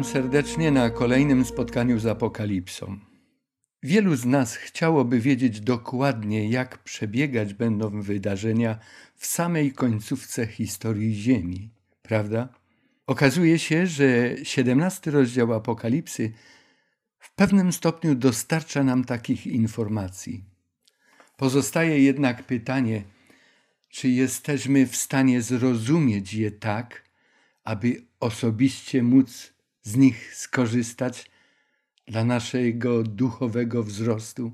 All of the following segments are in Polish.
Witam serdecznie na kolejnym spotkaniu z Apokalipsą. Wielu z nas chciałoby wiedzieć dokładnie, jak przebiegać będą wydarzenia w samej końcówce historii Ziemi, prawda? Okazuje się, że 17 rozdział Apokalipsy w pewnym stopniu dostarcza nam takich informacji. Pozostaje jednak pytanie, czy jesteśmy w stanie zrozumieć je tak, aby osobiście móc z nich skorzystać dla naszego duchowego wzrostu.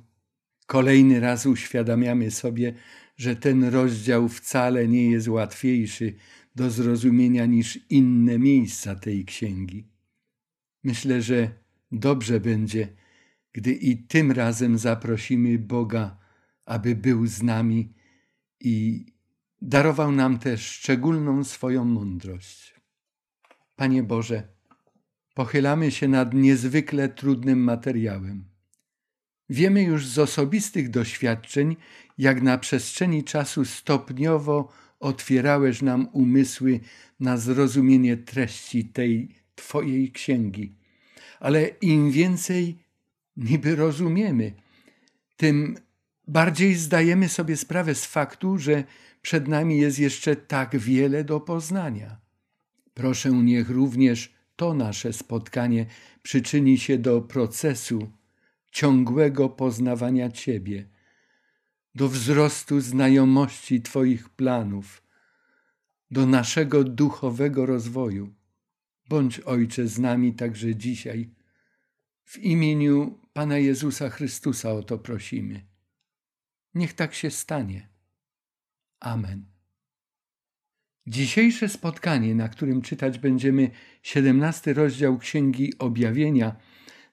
Kolejny raz uświadamiamy sobie, że ten rozdział wcale nie jest łatwiejszy do zrozumienia niż inne miejsca tej księgi. Myślę, że dobrze będzie, gdy i tym razem zaprosimy Boga, aby był z nami i darował nam też szczególną swoją mądrość. Panie Boże, pochylamy się nad niezwykle trudnym materiałem. Wiemy już z osobistych doświadczeń, jak na przestrzeni czasu stopniowo otwierałeś nam umysły na zrozumienie treści tej Twojej księgi. Ale im więcej niby rozumiemy, tym bardziej zdajemy sobie sprawę z faktu, że przed nami jest jeszcze tak wiele do poznania. Proszę, niech również to nasze spotkanie przyczyni się do procesu ciągłego poznawania Ciebie, do wzrostu znajomości Twoich planów, do naszego duchowego rozwoju. Bądź Ojcze z nami także dzisiaj. W imieniu Pana Jezusa Chrystusa o to prosimy. Niech tak się stanie. Amen. Dzisiejsze spotkanie, na którym czytać będziemy 17 rozdział Księgi Objawienia,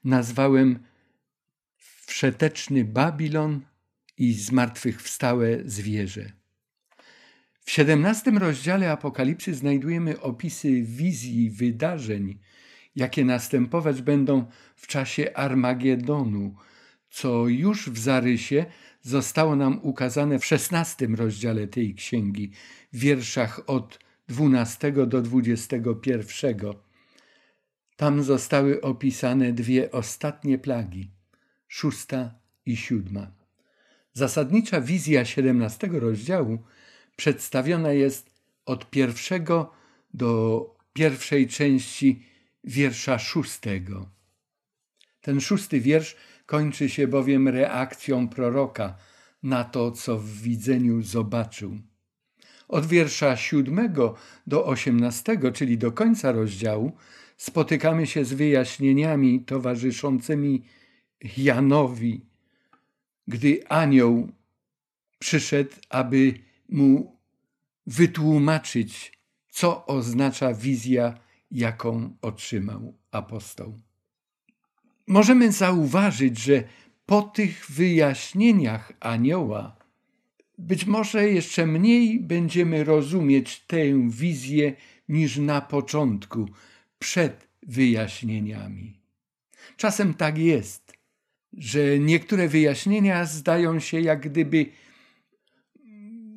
nazwałem Wszeteczny Babilon i zmartwychwstałe zwierzę. W 17 rozdziale Apokalipsy znajdujemy opisy wizji wydarzeń, jakie następować będą w czasie Armagedonu, co już w zarysie zostało nam ukazane w szesnastym rozdziale tej księgi, w wierszach od 12 do 21. Tam zostały opisane dwie ostatnie plagi, szósta i siódma. Zasadnicza wizja 17 rozdziału przedstawiona jest od pierwszego do pierwszej części wiersza szóstego. Ten szósty wiersz kończy się bowiem reakcją proroka na to, co w widzeniu zobaczył. Od wiersza siódmego do osiemnastego, czyli do końca rozdziału, spotykamy się z wyjaśnieniami towarzyszącymi Janowi, gdy anioł przyszedł, aby mu wytłumaczyć, co oznacza wizja, jaką otrzymał apostoł możemy zauważyć, że po tych wyjaśnieniach anioła być może jeszcze mniej będziemy rozumieć tę wizję niż na początku, przed wyjaśnieniami. Czasem tak jest, że niektóre wyjaśnienia zdają się jak gdyby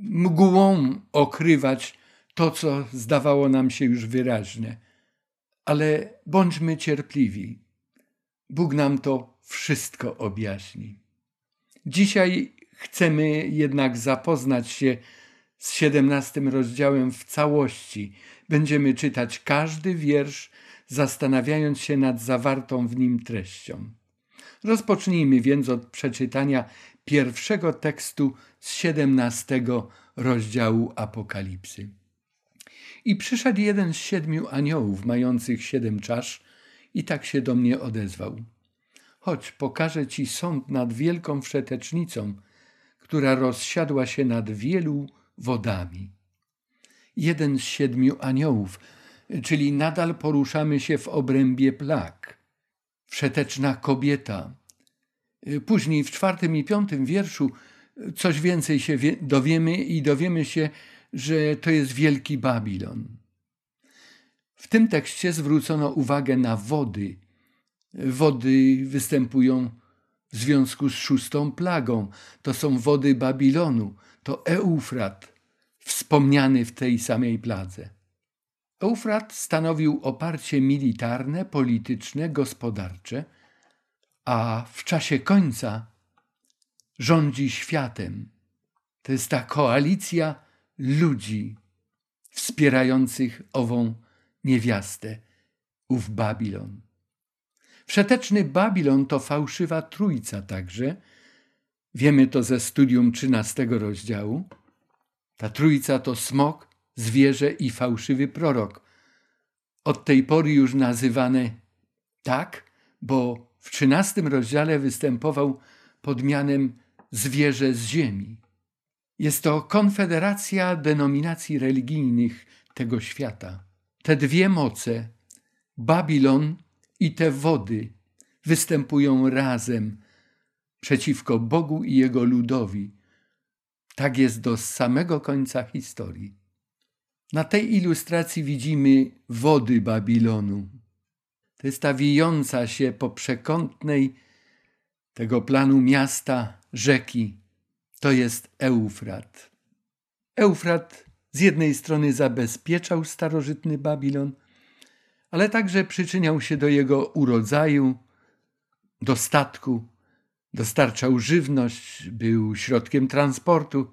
mgłą okrywać to, co zdawało nam się już wyraźne. Ale bądźmy cierpliwi. Bóg nam to wszystko objaśni. Dzisiaj chcemy jednak zapoznać się z siedemnastym rozdziałem w całości. Będziemy czytać każdy wiersz, zastanawiając się nad zawartą w nim treścią. Rozpocznijmy więc od przeczytania pierwszego tekstu z siedemnastego rozdziału Apokalipsy. I przyszedł jeden z siedmiu aniołów, mających siedem czasz, i tak się do mnie odezwał. Chodź, pokażę ci sąd nad wielką wszetecznicą, która rozsiadła się nad wielu wodami. Jeden z siedmiu aniołów, czyli nadal poruszamy się w obrębie plag. Wszeteczna kobieta. Później w czwartym i piątym wierszu coś więcej się dowiemy i dowiemy się, że to jest wielki Babilon. W tym tekście zwrócono uwagę na wody. Wody występują w związku z szóstą plagą. To są wody Babilonu, to Eufrat, wspomniany w tej samej pladze. Eufrat stanowił oparcie militarne, polityczne, gospodarcze, a w czasie końca rządzi światem. To jest ta koalicja ludzi wspierających ową niewiastę, ów Babilon. Wszeteczny Babilon to fałszywa trójca także. Wiemy to ze studium trzynastego rozdziału. Ta trójca to smok, zwierzę i fałszywy prorok. Od tej pory już nazywane tak, bo w trzynastym rozdziale występował pod mianem zwierzę z ziemi. Jest to konfederacja denominacji religijnych tego świata. Te dwie moce, Babilon i te wody, występują razem przeciwko Bogu i Jego ludowi. Tak jest do samego końca historii. Na tej ilustracji widzimy wody Babilonu. To jest ta wijąca się po przekątnej tego planu miasta rzeki. To jest Eufrat. Eufrat z jednej strony zabezpieczał starożytny Babilon, ale także przyczyniał się do jego urodzaju, dostatku, dostarczał żywność, był środkiem transportu.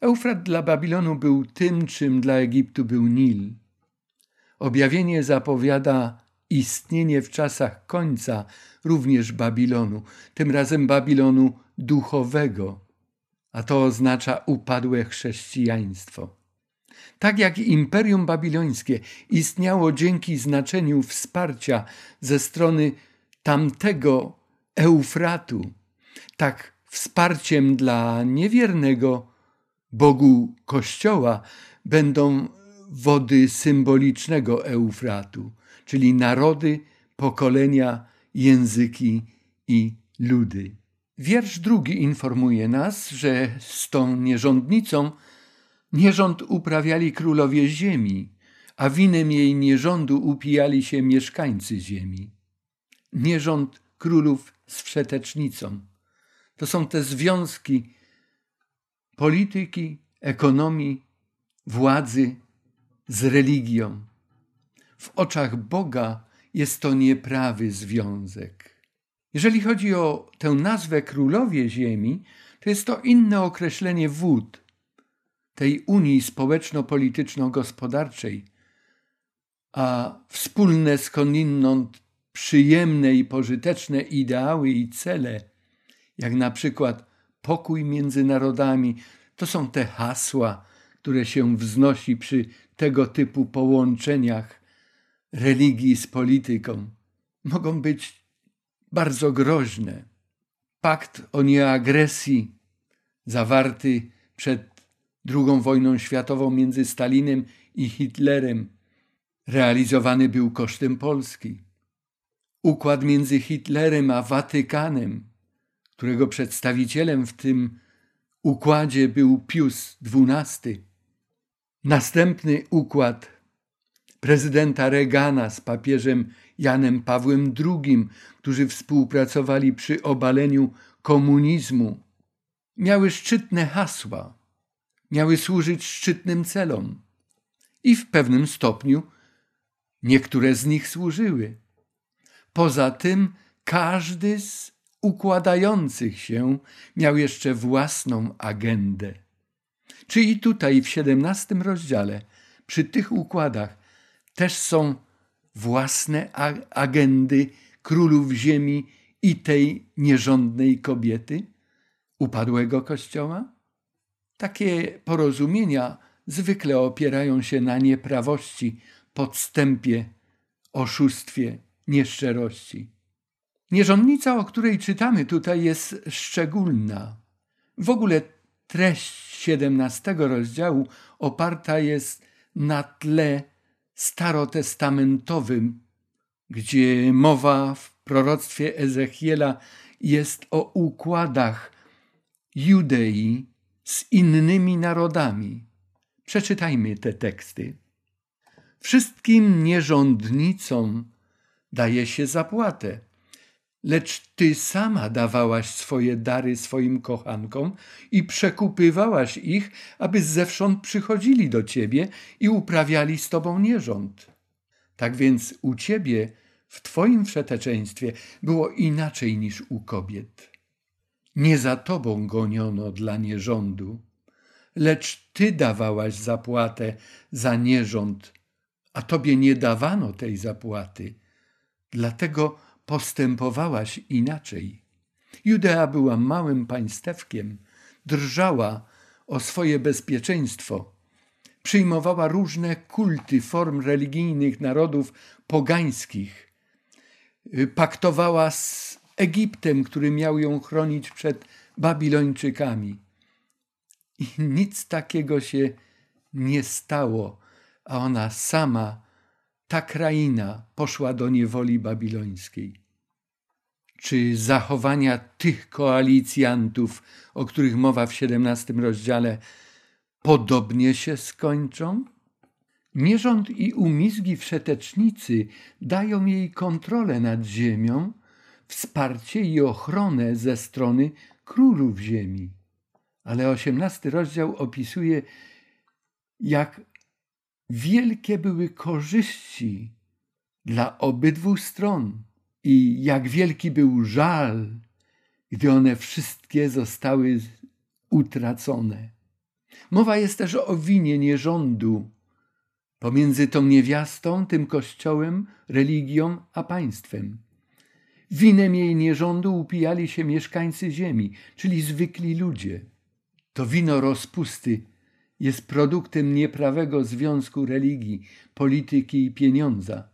Eufrat dla Babilonu był tym, czym dla Egiptu był Nil. Objawienie zapowiada istnienie w czasach końca również Babilonu, tym razem Babilonu duchowego, a to oznacza upadłe chrześcijaństwo. Tak jak Imperium Babilońskie istniało dzięki znaczeniu wsparcia ze strony tamtego Eufratu, tak wsparciem dla niewiernego Bogu Kościoła będą wody symbolicznego Eufratu, czyli narody, pokolenia, języki i ludy. Wiersz drugi informuje nas, że z tą nierządnicą nierząd uprawiali królowie ziemi, a winem jej nierządu upijali się mieszkańcy ziemi. Nierząd królów z wszetecznicą. To są te związki polityki, ekonomii, władzy z religią. W oczach Boga jest to nieprawy związek. Jeżeli chodzi o tę nazwę królowie ziemi, to jest to inne określenie wód, tej unii społeczno-polityczno-gospodarczej, a wspólne skądinąd przyjemne i pożyteczne ideały i cele, jak na przykład pokój między narodami, to są te hasła, które się wznosi przy tego typu połączeniach religii z polityką. Mogą być bardzo groźne. Pakt o nieagresji zawarty przed II wojną światową między Stalinem i Hitlerem realizowany był kosztem Polski. Układ między Hitlerem a Watykanem, którego przedstawicielem w tym układzie był Pius XII. Następny układ prezydenta Reagana z papieżem Janem Pawłem II, którzy współpracowali przy obaleniu komunizmu, miały szczytne hasła, miały służyć szczytnym celom i w pewnym stopniu niektóre z nich służyły. Poza tym każdy z układających się miał jeszcze własną agendę. Czy i tutaj w XVII rozdziale, przy tych układach, też są własne agendy królów ziemi i tej nierządnej kobiety, upadłego kościoła? Takie porozumienia zwykle opierają się na nieprawości, podstępie, oszustwie, nieszczerości. Nierządnica, o której czytamy tutaj, jest szczególna. W ogóle treść XVII rozdziału oparta jest na tle starotestamentowym, gdzie mowa w proroctwie Ezechiela jest o układach Judei z innymi narodami. Przeczytajmy te teksty. Wszystkim nierządnicom daje się zapłatę, lecz ty sama dawałaś swoje dary swoim kochankom i przekupywałaś ich, aby zewsząd przychodzili do ciebie i uprawiali z tobą nierząd. Tak więc u ciebie, w twoim wszeteczeństwie, było inaczej niż u kobiet. Nie za tobą goniono dla nierządu, lecz ty dawałaś zapłatę za nierząd, a tobie nie dawano tej zapłaty. Dlatego postępowałaś inaczej. Judea była małym państewkiem, drżała o swoje bezpieczeństwo. Przyjmowała różne kulty form religijnych narodów pogańskich. Paktowała z Egiptem, który miał ją chronić przed Babilończykami. I nic takiego się nie stało, a ona sama ta kraina poszła do niewoli babilońskiej. Czy zachowania tych koalicjantów, o których mowa w XVII rozdziale, podobnie się skończą? Nierząd i umizgi wszetecznicy dają jej kontrolę nad ziemią, wsparcie i ochronę ze strony królów ziemi. Ale osiemnasty rozdział opisuje, jak wielkie były korzyści dla obydwu stron i jak wielki był żal, gdy one wszystkie zostały utracone. Mowa jest też o winie nierządu pomiędzy tą niewiastą, tym kościołem, religią, a państwem. Winem jej nierządu upijali się mieszkańcy ziemi, czyli zwykli ludzie. To wino rozpusty jest produktem nieprawego związku religii, polityki i pieniądza,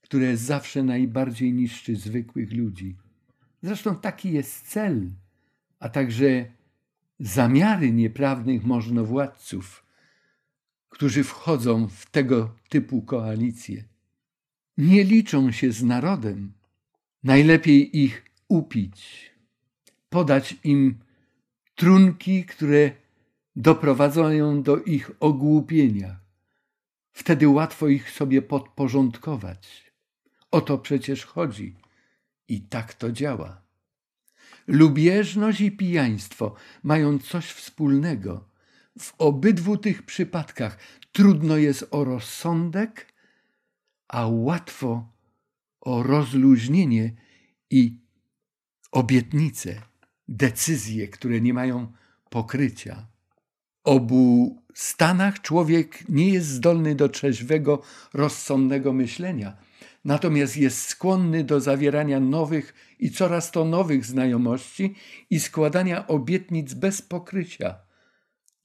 które zawsze najbardziej niszczy zwykłych ludzi. Zresztą taki jest cel, a także zamiary nieprawnych możnowładców, którzy wchodzą w tego typu koalicje. Nie liczą się z narodem. Najlepiej ich upić, podać im trunki, które doprowadzą do ich ogłupienia. Wtedy łatwo ich sobie podporządkować. O to przecież chodzi. I tak to działa. Lubieżność i pijaństwo mają coś wspólnego. W obydwu tych przypadkach trudno jest o rozsądek, a łatwo o rozluźnienie i obietnice, decyzje, które nie mają pokrycia obu stanach człowiek nie jest zdolny do trzeźwego, rozsądnego myślenia, natomiast jest skłonny do zawierania nowych i coraz to nowych znajomości i składania obietnic bez pokrycia,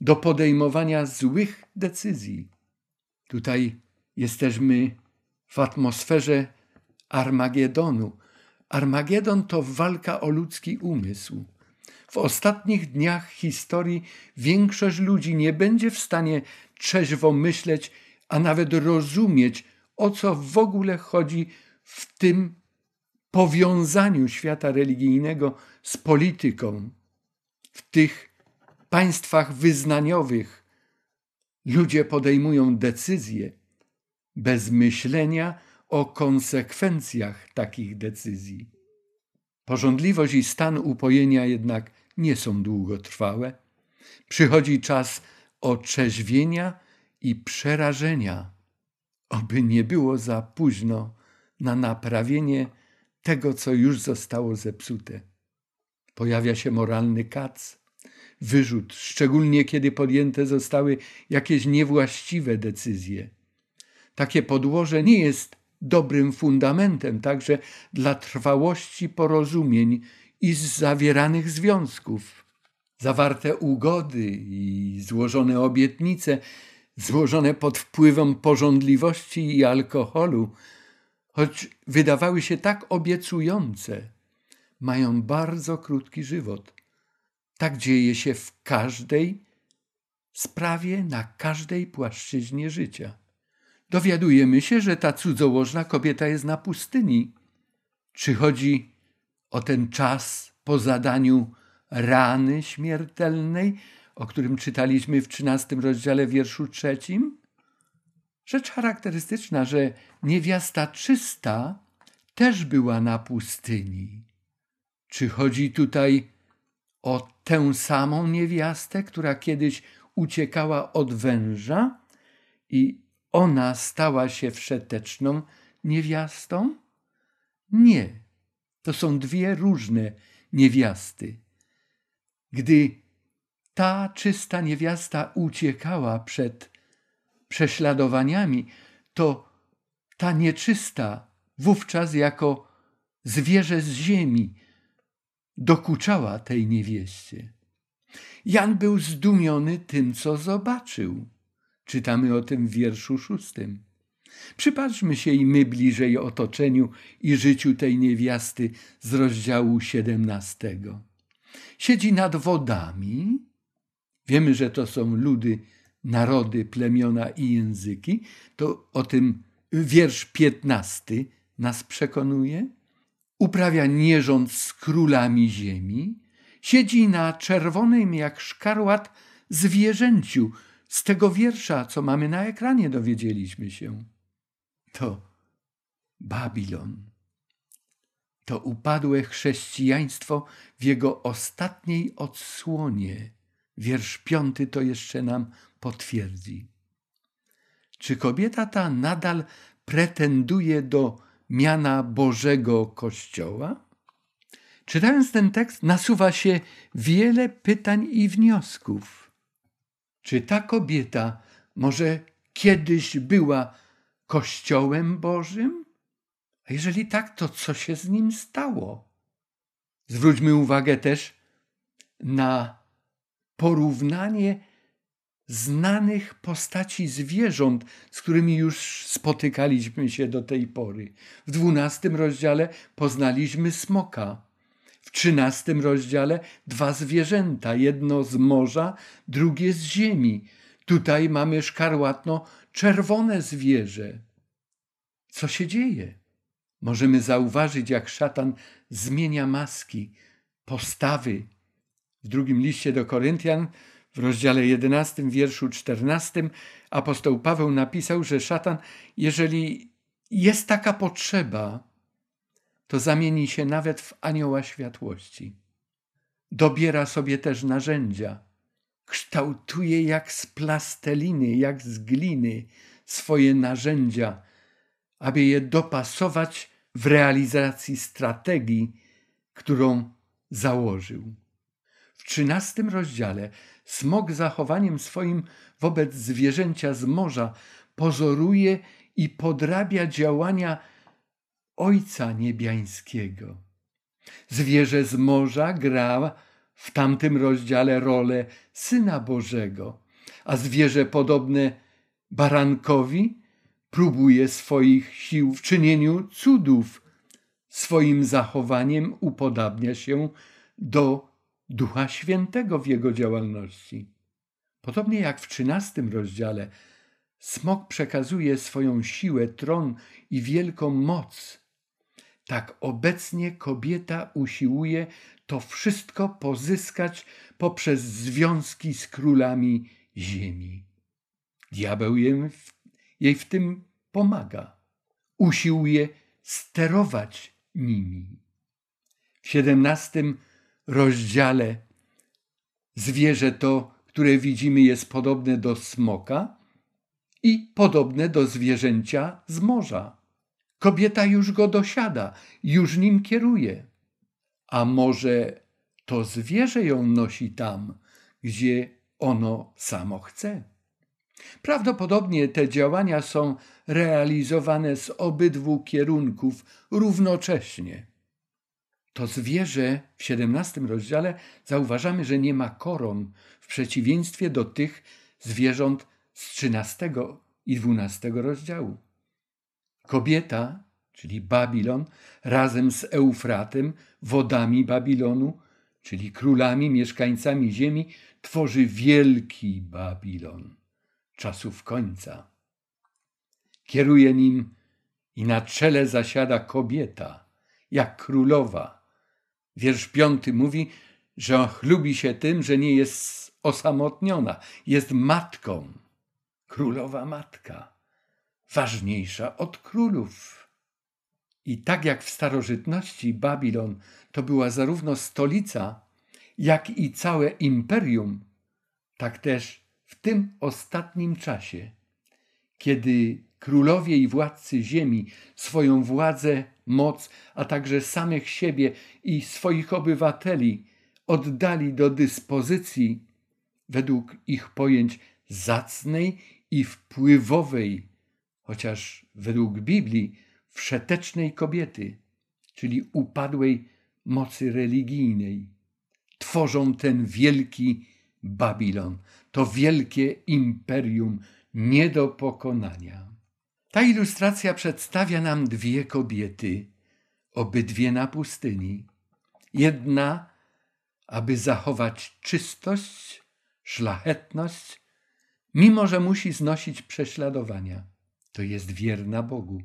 do podejmowania złych decyzji. Tutaj jesteśmy w atmosferze Armagedonu. Armagedon to walka o ludzki umysł. W ostatnich dniach historii większość ludzi nie będzie w stanie trzeźwo myśleć, a nawet rozumieć, o co w ogóle chodzi w tym powiązaniu świata religijnego z polityką. W tych państwach wyznaniowych ludzie podejmują decyzje bez myślenia o konsekwencjach takich decyzji. Porządliwość i stan upojenia jednak nie są długotrwałe. Przychodzi czas otrzeźwienia i przerażenia, oby nie było za późno na naprawienie tego, co już zostało zepsute. Pojawia się moralny kac, wyrzut, szczególnie kiedy podjęte zostały jakieś niewłaściwe decyzje. Takie podłoże nie jest dobrym fundamentem także dla trwałości porozumień i zawieranych związków. Zawarte ugody i złożone obietnice, złożone pod wpływem porządliwości i alkoholu, choć wydawały się tak obiecujące, mają bardzo krótki żywot. Tak dzieje się w każdej sprawie, na każdej płaszczyźnie życia. Dowiadujemy się, że ta cudzołożna kobieta jest na pustyni. Czy chodzi o ten czas po zadaniu rany śmiertelnej, o którym czytaliśmy w trzynastym rozdziale wierszu trzecim? Rzecz charakterystyczna, że niewiasta czysta też była na pustyni. Czy chodzi tutaj o tę samą niewiastę, która kiedyś uciekała od węża i ona stała się wszeteczną niewiastą? Nie, to są dwie różne niewiasty. Gdy ta czysta niewiasta uciekała przed prześladowaniami, to ta nieczysta wówczas jako zwierzę z ziemi dokuczała tej niewieście. Jan był zdumiony tym, co zobaczył. Czytamy o tym w wierszu szóstym. Przypatrzmy się i my bliżej otoczeniu i życiu tej niewiasty z rozdziału siedemnastego. Siedzi nad wodami. Wiemy, że to są ludy, narody, plemiona i języki. To o tym wiersz piętnasty nas przekonuje. Uprawia nierząd z królami ziemi. Siedzi na czerwonym jak szkarłat zwierzęciu. Z tego wiersza, co mamy na ekranie, dowiedzieliśmy się to Babilon. To upadłe chrześcijaństwo w jego ostatniej odsłonie. Wiersz piąty to jeszcze nam potwierdzi. Czy kobieta ta nadal pretenduje do miana Bożego Kościoła? Czytając ten tekst, nasuwa się wiele pytań i wniosków. Czy ta kobieta może kiedyś była Kościołem Bożym? A jeżeli tak, to co się z nim stało? Zwróćmy uwagę też na porównanie znanych postaci zwierząt, z którymi już spotykaliśmy się do tej pory. W dwunastym rozdziale poznaliśmy smoka. W trzynastym rozdziale dwa zwierzęta, jedno z morza, drugie z ziemi. Tutaj mamy szkarłatno czerwone zwierzę. Co się dzieje? Możemy zauważyć, jak szatan zmienia maski, postawy. W drugim liście do Koryntian, w rozdziale 11, wierszu 14, apostoł Paweł napisał, że szatan, jeżeli jest taka potrzeba, to zamieni się nawet w anioła światłości. Dobiera sobie też narzędzia kształtuje jak z plasteliny, jak z gliny swoje narzędzia, aby je dopasować w realizacji strategii, którą założył. W trzynastym rozdziale smok zachowaniem swoim wobec zwierzęcia z morza pozoruje i podrabia działania Ojca Niebiańskiego. Zwierzę z morza gra w tamtym rozdziale rolę Syna Bożego, a zwierzę podobne barankowi próbuje swoich sił w czynieniu cudów. Swoim zachowaniem upodabnia się do Ducha Świętego w jego działalności. Podobnie jak w trzynastym rozdziale, smok przekazuje swoją siłę, tron i wielką moc. Tak obecnie kobieta usiłuje to wszystko pozyskać poprzez związki z królami ziemi. Diabeł jej w tym pomaga. Usiłuje sterować nimi. W siedemnastym rozdziale zwierzę to, które widzimy, jest podobne do smoka i podobne do zwierzęcia z morza. Kobieta już go dosiada, już nim kieruje. A może to zwierzę ją nosi tam, gdzie ono samo chce? Prawdopodobnie te działania są realizowane z obydwu kierunków równocześnie. To zwierzę w XVII rozdziale zauważamy, że nie ma koron, w przeciwieństwie do tych zwierząt z XIII i XII rozdziału. Kobieta czyli Babilon, razem z Eufratem, wodami Babilonu, czyli królami, mieszkańcami ziemi, tworzy wielki Babilon czasów końca. Kieruje nim i na czele zasiada kobieta, jak królowa. Wiersz piąty mówi, że chlubi się tym, że nie jest osamotniona, jest matką. Królowa matka, ważniejsza od królów. I tak jak w starożytności Babilon to była zarówno stolica, jak i całe imperium, tak też w tym ostatnim czasie, kiedy królowie i władcy ziemi swoją władzę, moc, a także samych siebie i swoich obywateli oddali do dyspozycji według ich pojęć zacnej i wpływowej, chociaż według Biblii wszetecznej kobiety, czyli upadłej mocy religijnej. Tworzą ten wielki Babilon, to wielkie imperium nie do pokonania. Ta ilustracja przedstawia nam dwie kobiety, obydwie na pustyni. Jedna, aby zachować czystość, szlachetność, mimo że musi znosić prześladowania. To jest wierna Bogu.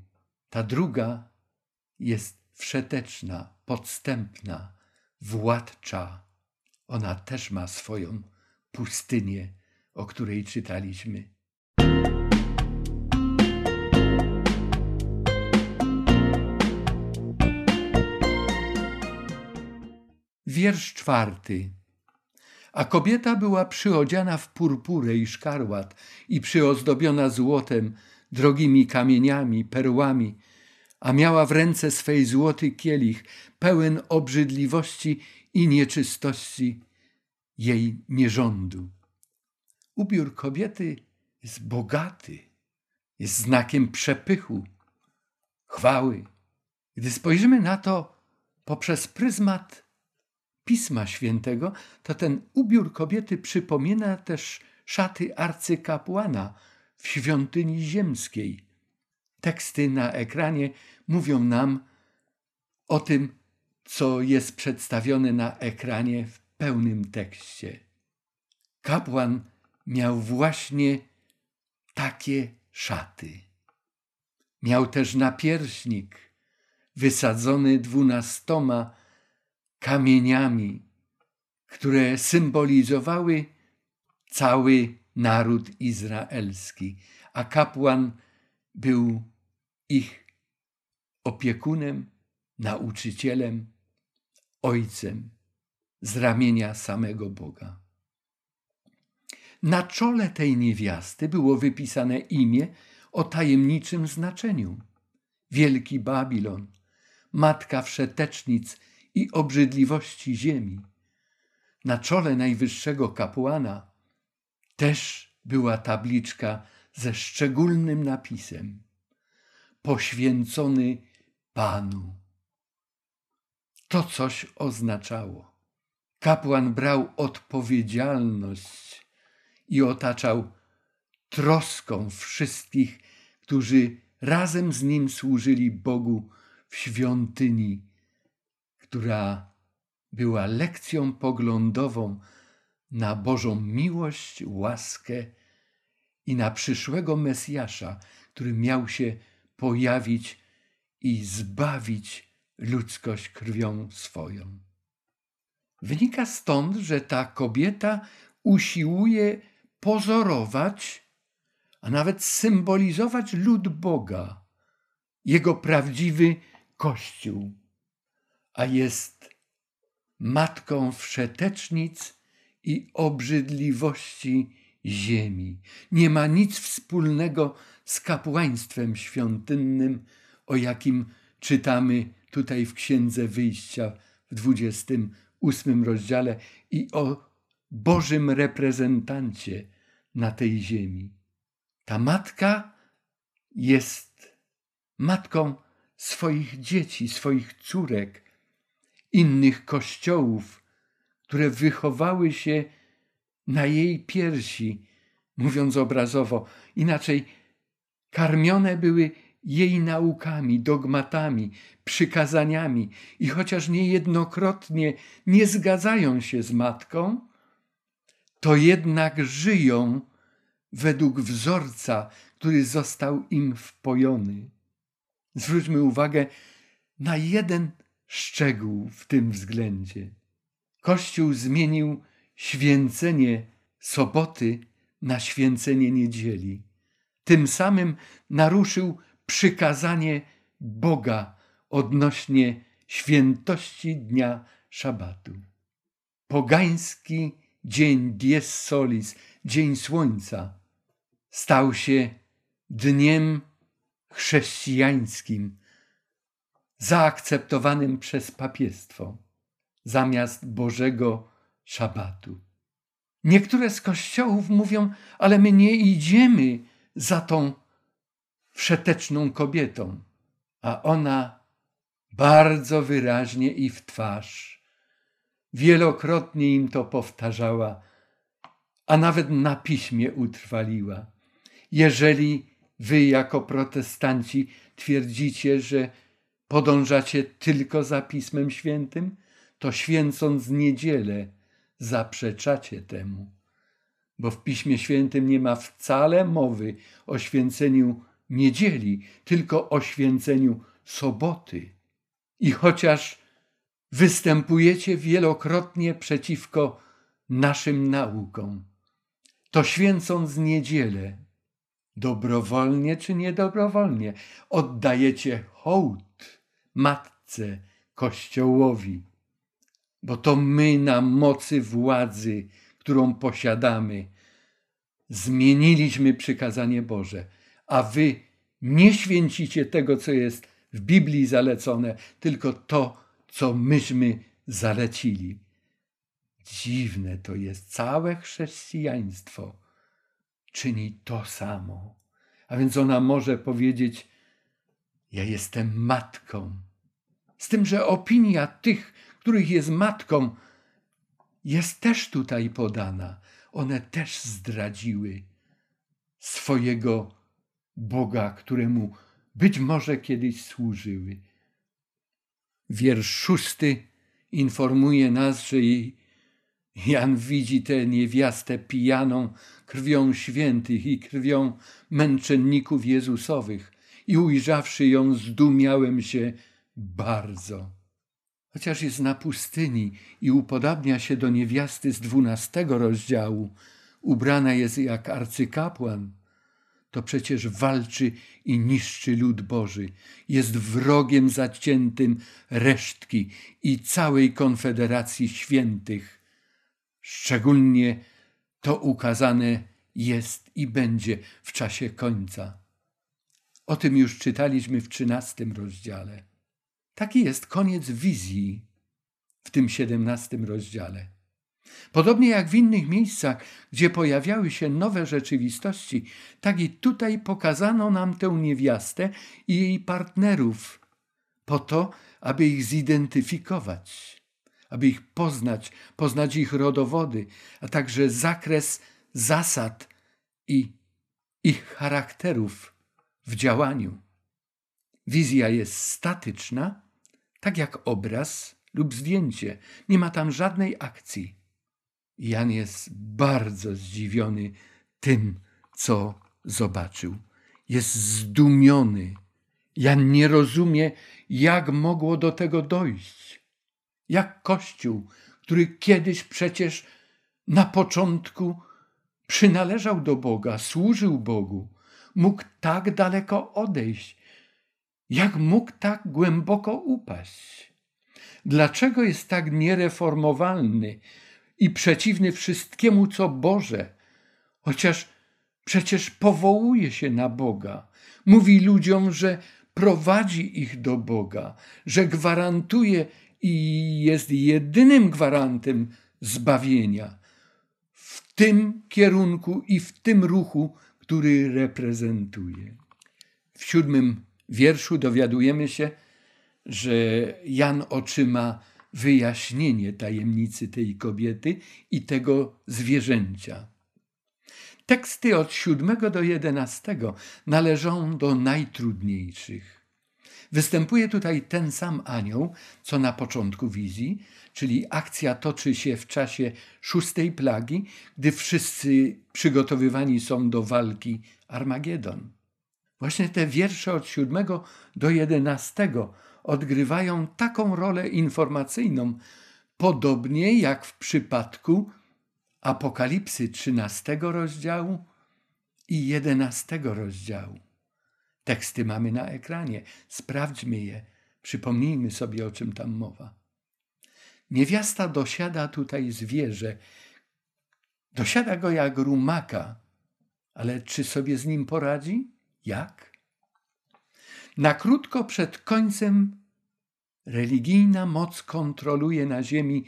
Ta druga jest wszeteczna, podstępna, władcza. Ona też ma swoją pustynię, o której czytaliśmy. Wiersz czwarty. A kobieta była przyodziana w purpurę i szkarłat i przyozdobiona złotem, drogimi kamieniami, perłami, a miała w ręce swej złoty kielich, pełen obrzydliwości i nieczystości jej nierządu. Ubiór kobiety jest bogaty, jest znakiem przepychu, chwały. Gdy spojrzymy na to poprzez pryzmat Pisma Świętego, to ten ubiór kobiety przypomina też szaty arcykapłana w świątyni ziemskiej. Teksty na ekranie mówią nam o tym, co jest przedstawione na ekranie w pełnym tekście. Kapłan miał właśnie takie szaty. Miał też napierśnik wysadzony dwunastoma kamieniami, które symbolizowały cały naród izraelski, a kapłan był ich opiekunem, nauczycielem, ojcem z ramienia samego Boga. Na czole tej niewiasty było wypisane imię o tajemniczym znaczeniu. Wielki Babilon, matka wszetecznic i obrzydliwości ziemi. Na czole najwyższego kapłana też była tabliczka ze szczególnym napisem: Poświęcony Panu. To coś oznaczało. Kapłan brał odpowiedzialność i otaczał troską wszystkich, którzy razem z nim służyli Bogu w świątyni która była lekcją poglądową na Bożą miłość, łaskę i na przyszłego Mesjasza, który miał się pojawić i zbawić ludzkość krwią swoją. Wynika stąd, że ta kobieta usiłuje pozorować, a nawet symbolizować lud Boga, jego prawdziwy Kościół a jest matką wszetecznic i obrzydliwości ziemi. Nie ma nic wspólnego z kapłaństwem świątynnym, o jakim czytamy tutaj w Księdze Wyjścia w 28 rozdziale i o Bożym reprezentancie na tej ziemi. Ta matka jest matką swoich dzieci, swoich córek, innych kościołów, które wychowały się na jej piersi, mówiąc obrazowo, inaczej karmione były jej naukami, dogmatami, przykazaniami i chociaż niejednokrotnie nie zgadzają się z matką, to jednak żyją według wzorca, który został im wpojony. Zwróćmy uwagę na jeden szczegół w tym względzie. Kościół zmienił święcenie soboty na święcenie niedzieli. Tym samym naruszył przykazanie Boga odnośnie świętości dnia szabatu. Pogański dzień dies solis, dzień słońca, stał się dniem chrześcijańskim, zaakceptowanym przez papiestwo zamiast Bożego szabatu. Niektóre z kościołów mówią, ale my nie idziemy za tą wszeteczną kobietą, a ona bardzo wyraźnie i w twarz, wielokrotnie im to powtarzała, a nawet na piśmie utrwaliła. Jeżeli wy jako protestanci twierdzicie, że podążacie tylko za Pismem Świętym, to święcąc niedzielę zaprzeczacie temu. Bo w Piśmie Świętym nie ma wcale mowy o święceniu niedzieli, tylko o święceniu soboty. I chociaż występujecie wielokrotnie przeciwko naszym naukom, to święcąc niedzielę, dobrowolnie czy niedobrowolnie, oddajecie hołd Matce Kościołowi bo to my na mocy władzy, którą posiadamy, zmieniliśmy przykazanie Boże, a wy nie święcicie tego, co jest w Biblii zalecone, tylko to, co myśmy zalecili. Dziwne to jest, całe chrześcijaństwo czyni to samo. A więc ona może powiedzieć: Ja jestem matką. Z tym, że opinia tych, których jest matką, jest też tutaj podana. One też zdradziły swojego Boga, któremu być może kiedyś służyły. Wiersz szósty informuje nas, że Jan widzi tę niewiastę pijaną krwią świętych i krwią męczenników Jezusowych i ujrzawszy ją zdumiałem się bardzo chociaż jest na pustyni i upodabnia się do niewiasty z dwunastego rozdziału, ubrana jest jak arcykapłan, to przecież walczy i niszczy lud Boży, jest wrogiem zaciętym resztki i całej konfederacji świętych. Szczególnie to ukazane jest i będzie w czasie końca. O tym już czytaliśmy w trzynastym rozdziale. Taki jest koniec wizji w tym siedemnastym rozdziale. Podobnie jak w innych miejscach, gdzie pojawiały się nowe rzeczywistości, tak i tutaj pokazano nam tę niewiastę i jej partnerów, po to, aby ich zidentyfikować, aby ich poznać, poznać ich rodowody, a także zakres zasad i ich charakterów w działaniu. Wizja jest statyczna, tak jak obraz lub zdjęcie. Nie ma tam żadnej akcji. Jan jest bardzo zdziwiony tym, co zobaczył. Jest zdumiony. Jan nie rozumie, jak mogło do tego dojść. Jak Kościół, który kiedyś przecież na początku przynależał do Boga, służył Bogu, mógł tak daleko odejść jak mógł tak głęboko upaść? Dlaczego jest tak niereformowalny i przeciwny wszystkiemu, co Boże, chociaż przecież powołuje się na Boga? Mówi ludziom, że prowadzi ich do Boga, że gwarantuje i jest jedynym gwarantem zbawienia w tym kierunku i w tym ruchu, który reprezentuje. W siódmym wierszu dowiadujemy się, że Jan otrzyma wyjaśnienie tajemnicy tej kobiety i tego zwierzęcia. Teksty od siódmego do jedenastego należą do najtrudniejszych. Występuje tutaj ten sam anioł, co na początku wizji, czyli akcja toczy się w czasie szóstej plagi, gdy wszyscy przygotowywani są do walki Armagedon. Właśnie te wiersze od siódmego do jedenastego odgrywają taką rolę informacyjną, podobnie jak w przypadku Apokalipsy trzynastego rozdziału i jedenastego rozdziału. Teksty mamy na ekranie, sprawdźmy je Przypomnijmy sobie, o czym tam mowa. Niewiasta dosiada tutaj zwierzę. Dosiada go jak rumaka, ale czy sobie z nim poradzi? Jak? Na krótko przed końcem religijna moc kontroluje na ziemi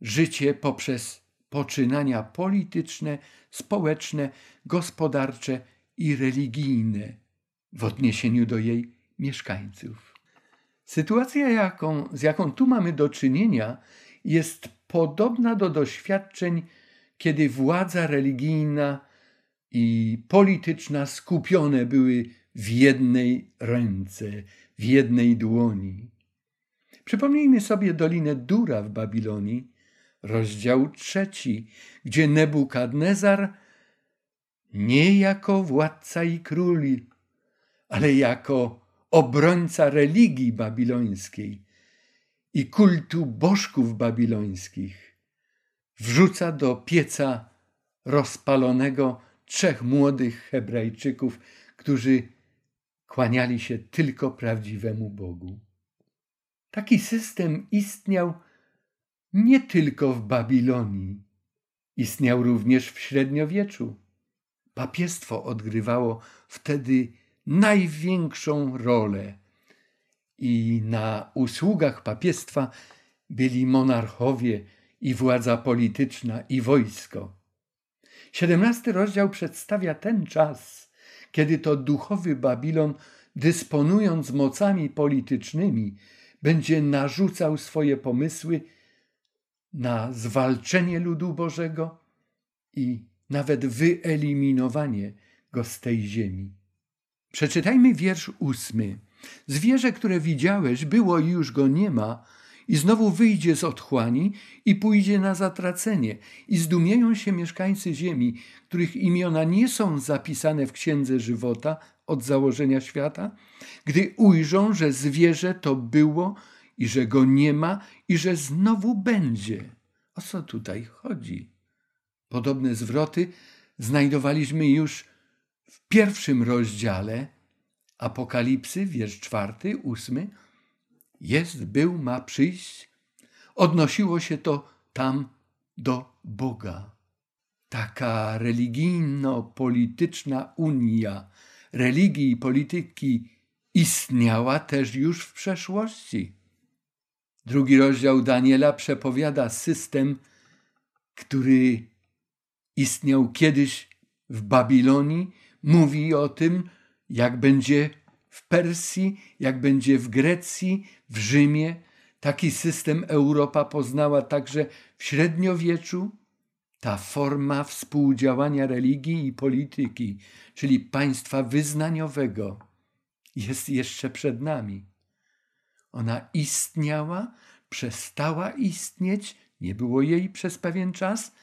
życie poprzez poczynania polityczne, społeczne, gospodarcze i religijne w odniesieniu do jej mieszkańców. Sytuacja, jaką, z jaką tu mamy do czynienia, jest podobna do doświadczeń, kiedy władza religijna i polityczna skupione były w jednej ręce, w jednej dłoni. Przypomnijmy sobie Dolinę Dura w Babilonii, rozdział trzeci, gdzie Nebukadnezar nie jako władca i króli, ale jako obrońca religii babilońskiej i kultu bożków babilońskich wrzuca do pieca rozpalonego trzech młodych Hebrajczyków, którzy kłaniali się tylko prawdziwemu Bogu. Taki system istniał nie tylko w Babilonii, istniał również w średniowieczu. Papiestwo odgrywało wtedy największą rolę i na usługach papiestwa byli monarchowie i władza polityczna i wojsko. Siedemnasty rozdział przedstawia ten czas, kiedy to duchowy Babilon, dysponując mocami politycznymi, będzie narzucał swoje pomysły na zwalczenie ludu Bożego i nawet wyeliminowanie go z tej ziemi. Przeczytajmy wiersz ósmy. Zwierzę, które widziałeś, było i już go nie ma, i znowu wyjdzie z otchłani i pójdzie na zatracenie. I zdumieją się mieszkańcy ziemi, których imiona nie są zapisane w księdze żywota od założenia świata, gdy ujrzą, że zwierzę to było i że go nie ma i że znowu będzie. O co tutaj chodzi? Podobne zwroty znajdowaliśmy już w pierwszym rozdziale Apokalipsy, wiersz czwarty, ósmy. Jest, był, ma przyjść. Odnosiło się to tam do Boga. Taka religijno-polityczna unia religii i polityki istniała też już w przeszłości. Drugi rozdział Daniela przepowiada system, który istniał kiedyś w Babilonii, mówi o tym, jak będzie w Persji, jak będzie w Grecji, w Rzymie. Taki system Europa poznała także w średniowieczu. Ta forma współdziałania religii i polityki, czyli państwa wyznaniowego, jest jeszcze przed nami. Ona istniała, przestała istnieć, nie było jej przez pewien czas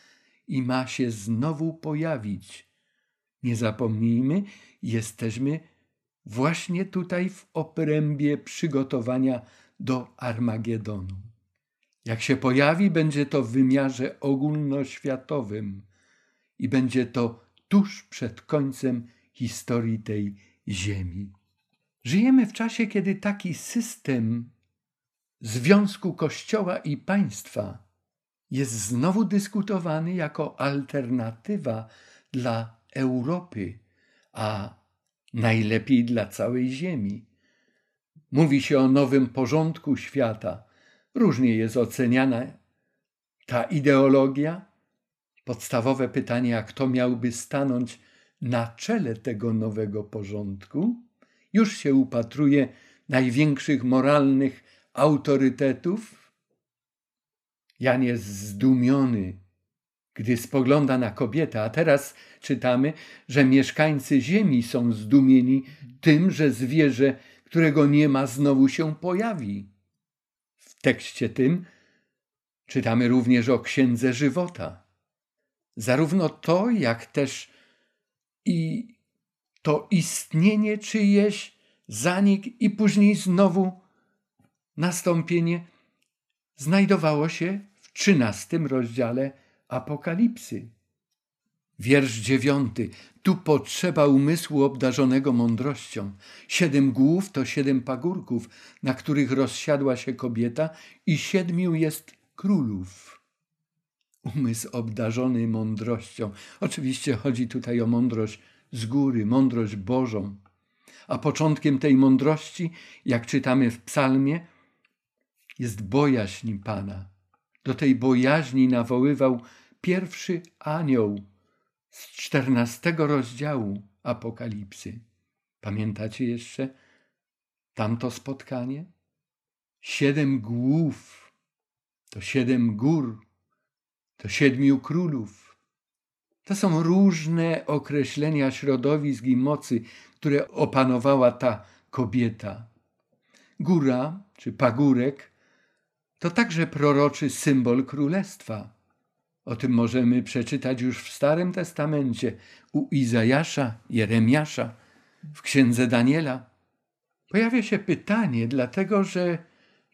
i ma się znowu pojawić. Nie zapomnijmy, jesteśmy właśnie tutaj w obrębie przygotowania do Armagedonu. Jak się pojawi, będzie to w wymiarze ogólnoświatowym i będzie to tuż przed końcem historii tej ziemi. Żyjemy w czasie, kiedy taki system związku Kościoła i państwa jest znowu dyskutowany jako alternatywa dla Europy, a najlepiej dla całej Ziemi. Mówi się o nowym porządku świata. Różnie jest oceniana ta ideologia. Podstawowe pytanie, a kto miałby stanąć na czele tego nowego porządku? Już się upatruje największych moralnych autorytetów. Jan jest zdumiony, gdy spogląda na kobietę, a teraz czytamy, że mieszkańcy ziemi są zdumieni tym, że zwierzę, którego nie ma, znowu się pojawi. W tekście tym czytamy również o księdze żywota. Zarówno to, jak też i to istnienie czyjeś, zanik i później znowu nastąpienie znajdowało się w trzynastym rozdziale Apokalipsy. Wiersz dziewiąty. Tu potrzeba umysłu obdarzonego mądrością. Siedem głów to siedem pagórków, na których rozsiadła się kobieta i siedmiu jest królów. Umysł obdarzony mądrością. Oczywiście chodzi tutaj o mądrość z góry, mądrość Bożą. A początkiem tej mądrości, jak czytamy w psalmie, jest bojaźń Pana. Do tej bojaźni nawoływał pierwszy anioł z czternastego rozdziału Apokalipsy. Pamiętacie jeszcze tamto spotkanie? Siedem głów, to siedem gór, to siedmiu królów. To są różne określenia środowisk i mocy, które opanowała ta kobieta. Góra czy pagórek to także proroczy symbol królestwa. O tym możemy przeczytać już w Starym Testamencie u Izajasza, Jeremiasza, w księdze Daniela. Pojawia się pytanie, dlatego że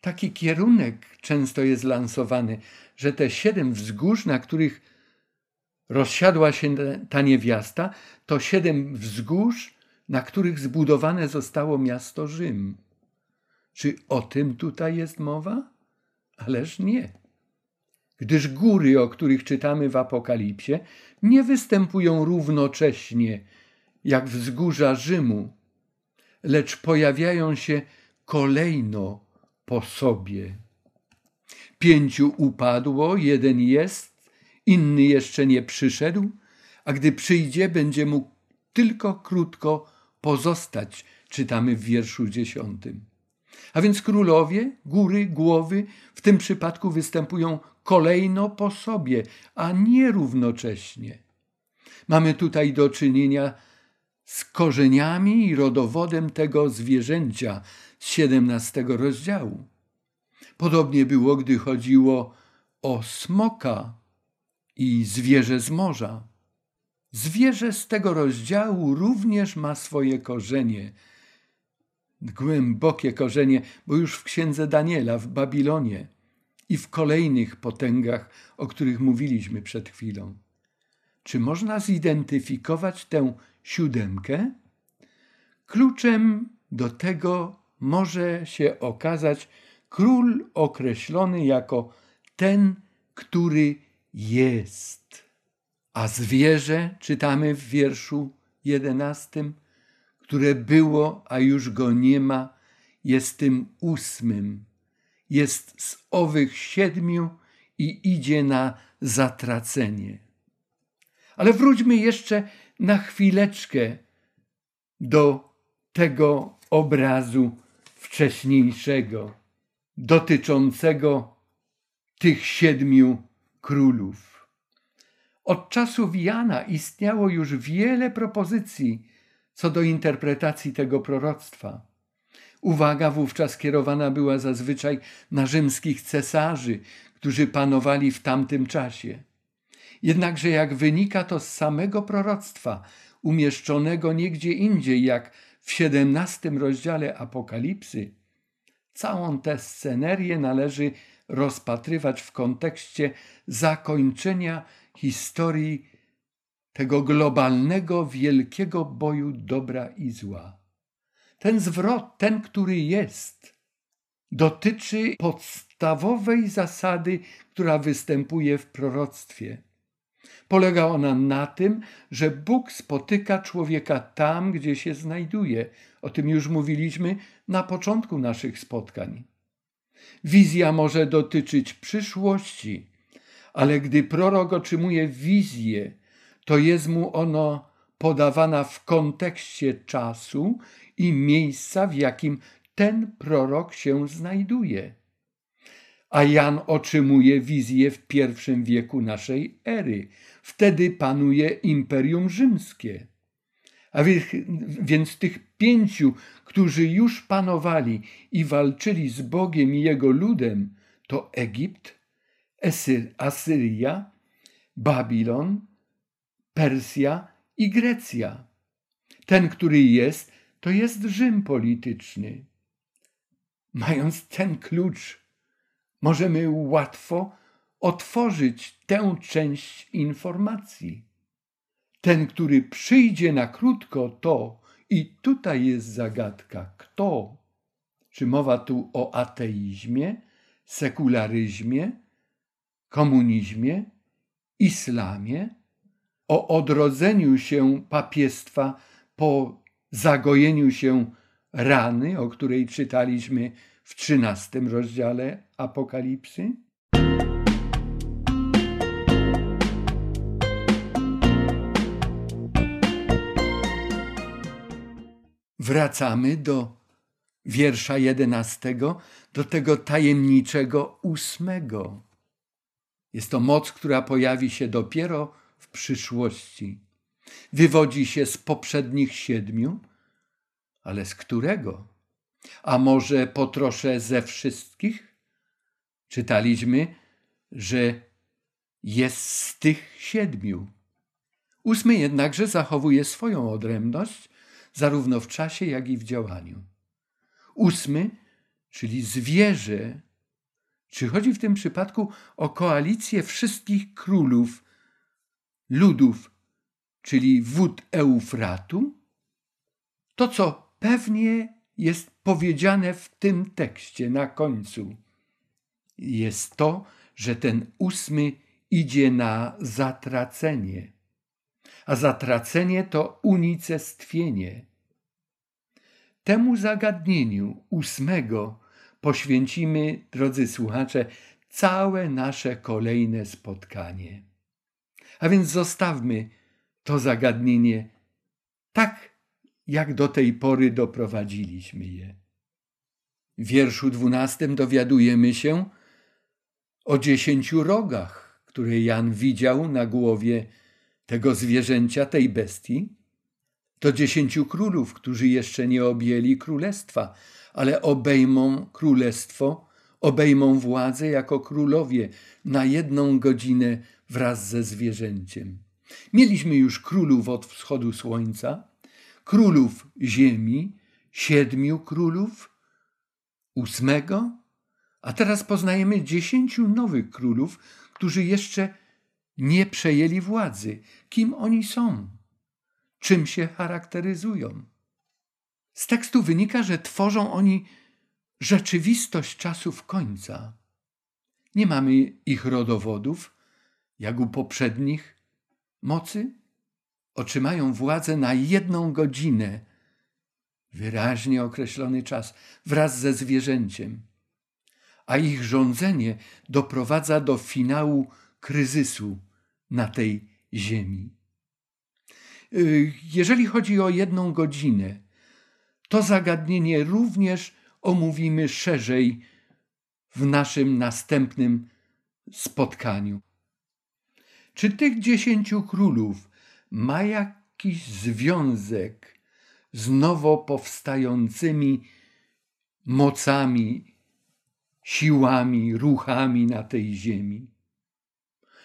taki kierunek często jest lansowany, że te siedem wzgórz, na których rozsiadła się ta niewiasta, to siedem wzgórz, na których zbudowane zostało miasto Rzym. Czy o tym tutaj jest mowa? Ależ nie gdyż góry, o których czytamy w Apokalipsie, nie występują równocześnie jak wzgórza Rzymu, lecz pojawiają się kolejno po sobie. Pięciu upadło, jeden jest, inny jeszcze nie przyszedł, a gdy przyjdzie, będzie mógł tylko krótko pozostać, czytamy w wierszu dziesiątym. A więc królowie, góry, głowy w tym przypadku występują kolejno po sobie, a nie równocześnie. Mamy tutaj do czynienia z korzeniami i rodowodem tego zwierzęcia z siedemnastego rozdziału. Podobnie było, gdy chodziło o smoka i zwierzę z morza. Zwierzę z tego rozdziału również ma swoje korzenie, głębokie korzenie, bo już w księdze Daniela w Babilonie i w kolejnych potęgach, o których mówiliśmy przed chwilą. Czy można zidentyfikować tę siódemkę? Kluczem do tego może się okazać król określony jako ten, który jest. A zwierzę, czytamy w wierszu jedenastym, które było, a już go nie ma, jest tym ósmym. Jest z owych siedmiu i idzie na zatracenie. Ale wróćmy jeszcze na chwileczkę do tego obrazu wcześniejszego, dotyczącego tych siedmiu królów. Od czasów Jana istniało już wiele propozycji co do interpretacji tego proroctwa. Uwaga wówczas kierowana była zazwyczaj na rzymskich cesarzy, którzy panowali w tamtym czasie. Jednakże, jak wynika to z samego proroctwa, umieszczonego niegdzie indziej, jak w XVII rozdziale Apokalipsy, całą tę scenerię należy rozpatrywać w kontekście zakończenia historii tego globalnego, wielkiego boju dobra i zła. Ten zwrot, ten, który jest, dotyczy podstawowej zasady, która występuje w proroctwie. Polega ona na tym, że Bóg spotyka człowieka tam, gdzie się znajduje. O tym już mówiliśmy na początku naszych spotkań. Wizja może dotyczyć przyszłości, ale gdy prorok otrzymuje wizję, to jest mu ono podawana w kontekście czasu i miejsca, w jakim ten prorok się znajduje. A Jan otrzymuje wizję w pierwszym wieku naszej ery. Wtedy panuje Imperium Rzymskie. A więc tych pięciu, którzy już panowali i walczyli z Bogiem i jego ludem, to Egipt, Asyria, Babilon, Persja i Grecja. Ten, który jest, to jest Rzym polityczny. Mając ten klucz, możemy łatwo otworzyć tę część informacji. Ten, który przyjdzie na krótko, to i tutaj jest zagadka, kto? Czy mowa tu o ateizmie, sekularyzmie, komunizmie, islamie, o odrodzeniu się papiestwa po zagojeniu się rany, o której czytaliśmy w trzynastym rozdziale Apokalipsy? Wracamy do wiersza jedenastego, do tego tajemniczego ósmego. Jest to moc, która pojawi się dopiero w przyszłości. Wywodzi się z poprzednich siedmiu, ale z którego? A może po trosze ze wszystkich? Czytaliśmy, że jest z tych siedmiu. Ósmy jednakże zachowuje swoją odrębność, zarówno w czasie, jak i w działaniu. Ósmy, czyli zwierzę, czy chodzi w tym przypadku o koalicję wszystkich królów, ludów, czyli wód Eufratu? To, co pewnie jest powiedziane w tym tekście na końcu, jest to, że ten ósmy idzie na zatracenie. A zatracenie to unicestwienie. Temu zagadnieniu ósmego poświęcimy, drodzy słuchacze, całe nasze kolejne spotkanie. A więc zostawmy to zagadnienie tak, jak do tej pory doprowadziliśmy je. W wierszu dwunastym dowiadujemy się o dziesięciu rogach, które Jan widział na głowie tego zwierzęcia, tej bestii, to dziesięciu królów, którzy jeszcze nie objęli królestwa, ale obejmą królestwo, obejmą władzę jako królowie na jedną godzinę wraz ze zwierzęciem. Mieliśmy już królów od wschodu słońca, królów ziemi, siedmiu królów, ósmego, a teraz poznajemy dziesięciu nowych królów, którzy jeszcze nie przejęli władzy. Kim oni są? Czym się charakteryzują? Z tekstu wynika, że tworzą oni rzeczywistość czasów końca. Nie mamy ich rodowodów, jak u poprzednich mocy. Otrzymają władzę na jedną godzinę, wyraźnie określony czas, wraz ze zwierzęciem. A ich rządzenie doprowadza do finału kryzysu na tej ziemi. Y, jeżeli chodzi o jedną godzinę, to zagadnienie również omówimy szerzej w naszym następnym spotkaniu. Czy tych dziesięciu królów ma jakiś związek z nowo powstającymi mocami, siłami, ruchami na tej ziemi?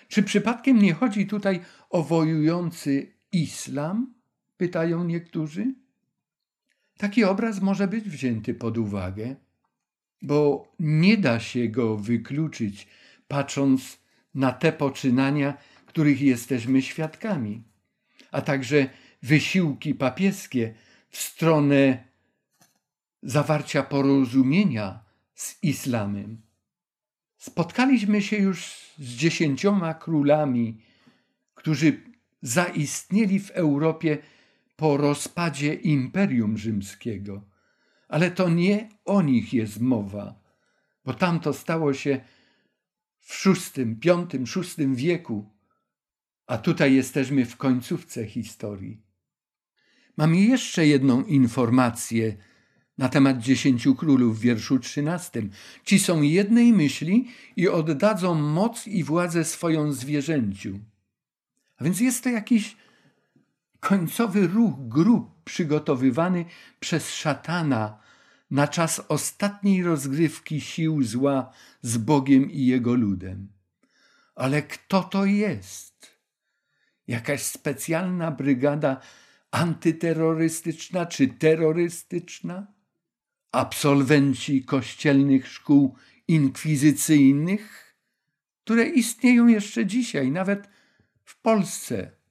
Czy przypadkiem nie chodzi tutaj o wojujący islam? Pytają niektórzy. Taki obraz może być wzięty pod uwagę, bo nie da się go wykluczyć, patrząc na te poczynania, których jesteśmy świadkami, a także wysiłki papieskie w stronę zawarcia porozumienia z islamem. Spotkaliśmy się już z dziesięcioma królami, którzy zaistnieli w Europie po rozpadzie Imperium Rzymskiego. Ale to nie o nich jest mowa, bo tamto stało się w VI, V, VI wieku, a tutaj jesteśmy w końcówce historii. Mam jeszcze jedną informację na temat dziesięciu królów w wierszu trzynastym. Ci są jednej myśli i oddadzą moc i władzę swoją zwierzęciu. A więc jest to jakiś końcowy ruch grup przygotowywany przez szatana na czas ostatniej rozgrywki sił zła z Bogiem i jego ludem. Ale kto to jest? Jakaś specjalna brygada antyterrorystyczna czy terrorystyczna? Absolwenci kościelnych szkół inkwizycyjnych, które istnieją jeszcze dzisiaj, nawet w Polsce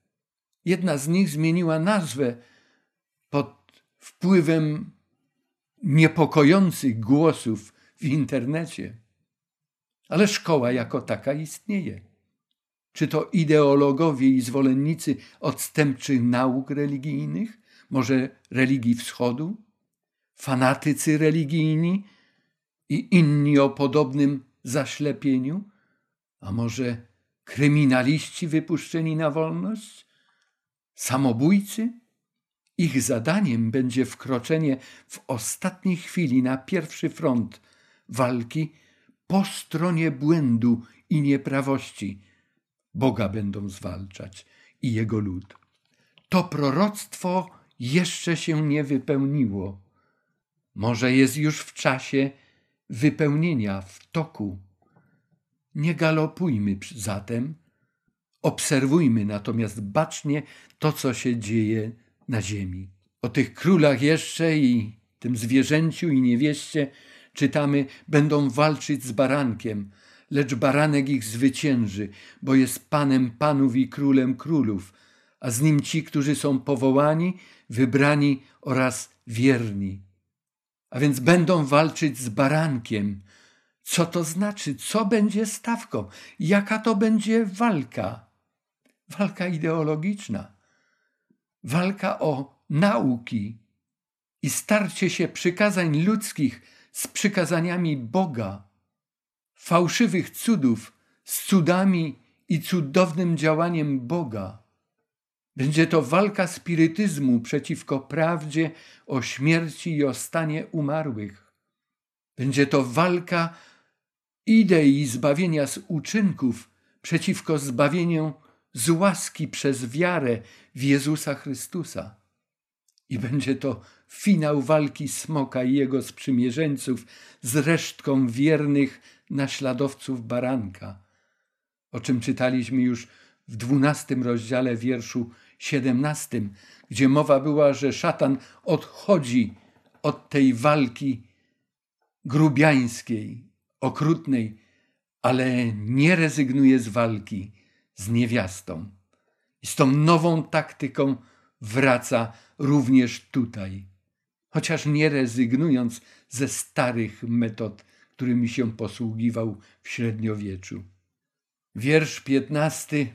Jedna z nich zmieniła nazwę pod wpływem niepokojących głosów w internecie. Ale szkoła jako taka istnieje. Czy to ideologowie i zwolennicy odstępczych nauk religijnych, może religii wschodu, fanatycy religijni i inni o podobnym zaślepieniu, a może kryminaliści wypuszczeni na wolność, samobójcy? Ich zadaniem będzie wkroczenie w ostatniej chwili na pierwszy front walki po stronie błędu i nieprawości. Boga będą zwalczać i jego lud. To proroctwo jeszcze się nie wypełniło. Może jest już w czasie wypełnienia, w toku. Nie galopujmy zatem, obserwujmy natomiast bacznie to, co się dzieje na ziemi. O tych królach jeszcze i tym zwierzęciu i niewieście czytamy, będą walczyć z barankiem, lecz baranek ich zwycięży, bo jest panem panów i królem królów, a z nim ci, którzy są powołani, wybrani oraz wierni. A więc będą walczyć z barankiem. Co to znaczy? Co będzie stawką? Jaka to będzie walka? Walka ideologiczna walka o nauki i starcie się przykazań ludzkich z przykazaniami Boga, fałszywych cudów z cudami i cudownym działaniem Boga. Będzie to walka spirytyzmu przeciwko prawdzie o śmierci i o stanie umarłych. Będzie to walka idei zbawienia z uczynków przeciwko zbawieniu z łaski przez wiarę w Jezusa Chrystusa. I będzie to finał walki smoka i jego sprzymierzeńców z resztką wiernych naśladowców baranka, o czym czytaliśmy już w dwunastym rozdziale wierszu siedemnastym, gdzie mowa była, że szatan odchodzi od tej walki grubiańskiej, okrutnej, ale nie rezygnuje z walki z niewiastą. I z tą nową taktyką wraca również tutaj, chociaż nie rezygnując ze starych metod, którymi się posługiwał w średniowieczu. Wiersz piętnasty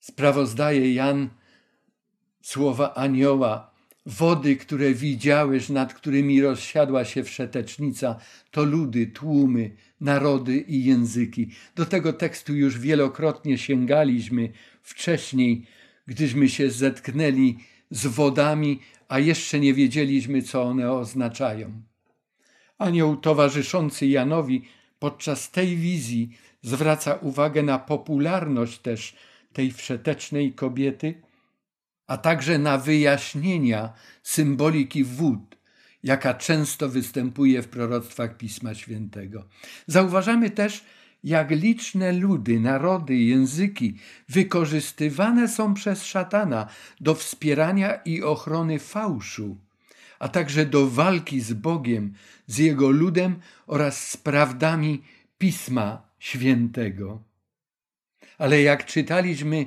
sprawozdaje Jan słowa anioła, Wody, które widziałeś, nad którymi rozsiadła się wszetecznica, to ludy, tłumy, narody i języki. Do tego tekstu już wielokrotnie sięgaliśmy wcześniej, gdyśmy się zetknęli z wodami, a jeszcze nie wiedzieliśmy, co one oznaczają. Anioł towarzyszący Janowi podczas tej wizji zwraca uwagę na popularność też tej wszetecznej kobiety – a także na wyjaśnienia symboliki wód, jaka często występuje w proroctwach Pisma Świętego. Zauważamy też, jak liczne ludy, narody, języki wykorzystywane są przez szatana do wspierania i ochrony fałszu, a także do walki z Bogiem, z jego ludem oraz z prawdami Pisma Świętego. Ale jak czytaliśmy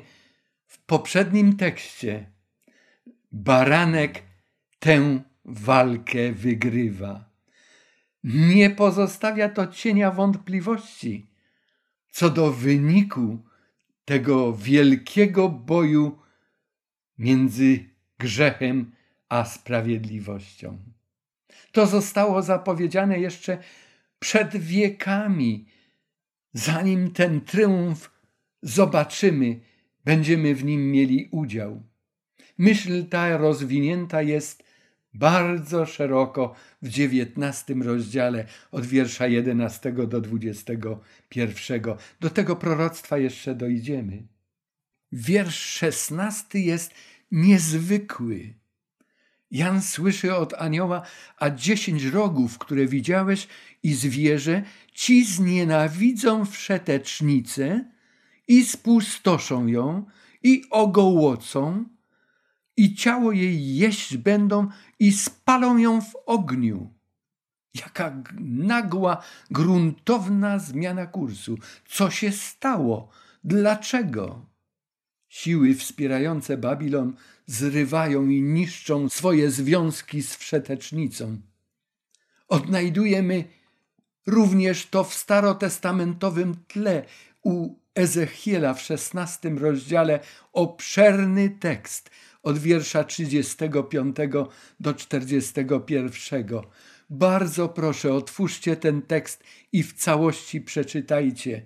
w poprzednim tekście, Baranek tę walkę wygrywa. Nie pozostawia to cienia wątpliwości co do wyniku tego wielkiego boju między grzechem a sprawiedliwością. To zostało zapowiedziane jeszcze przed wiekami. Zanim ten triumf zobaczymy, będziemy w nim mieli udział. Myśl ta rozwinięta jest bardzo szeroko w dziewiętnastym rozdziale od wiersza 11 do 21. Do tego proroctwa jeszcze dojdziemy. Wiersz szesnasty jest niezwykły. Jan słyszy od anioła, a dziesięć rogów, które widziałeś i zwierzę, ci znienawidzą wszetecznicę i spustoszą ją i ogołocą i ciało jej jeść będą i spalą ją w ogniu. Jaka nagła, gruntowna zmiana kursu. Co się stało? Dlaczego? Siły wspierające Babilon zrywają i niszczą swoje związki z wszetecznicą. Odnajdujemy również to w starotestamentowym tle u Ezechiela w szesnastym rozdziale obszerny tekst od wiersza 35 do 41. Bardzo proszę, otwórzcie ten tekst i w całości przeczytajcie.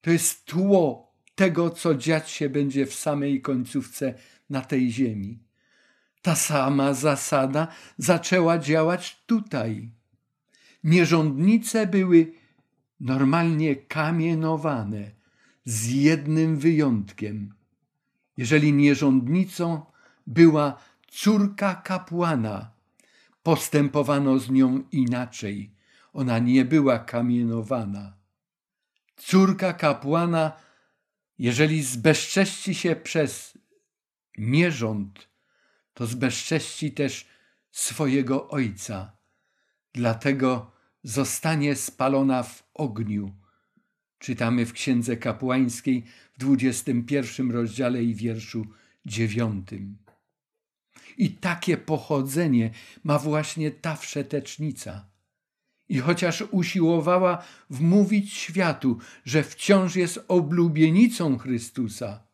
To jest tło tego, co dziać się będzie w samej końcówce na tej ziemi. Ta sama zasada zaczęła działać tutaj. Nierządnice były normalnie kamienowane, z jednym wyjątkiem. Jeżeli nierządnicą była córka kapłana, postępowano z nią inaczej. Ona nie była kamienowana. Córka kapłana, jeżeli zbezcześci się przez nierząd, to zbezcześci też swojego ojca. Dlatego zostanie spalona w ogniu. Czytamy w Księdze Kapłańskiej w 21 rozdziale i wierszu dziewiątym. I takie pochodzenie ma właśnie ta wszetecznica. I chociaż usiłowała wmówić światu, że wciąż jest oblubienicą Chrystusa,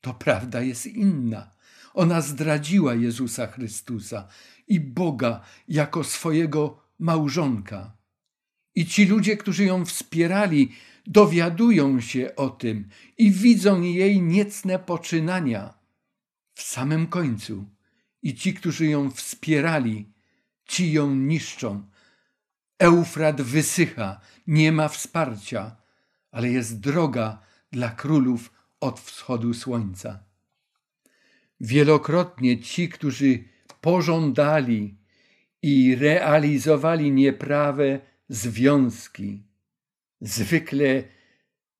to prawda jest inna. Ona zdradziła Jezusa Chrystusa i Boga jako swojego małżonka. I ci ludzie, którzy ją wspierali, dowiadują się o tym i widzą jej niecne poczynania. W samym końcu i ci, którzy ją wspierali, ci ją niszczą. Eufrat wysycha, nie ma wsparcia, ale jest droga dla królów od wschodu słońca. Wielokrotnie ci, którzy pożądali i realizowali nieprawe związki, zwykle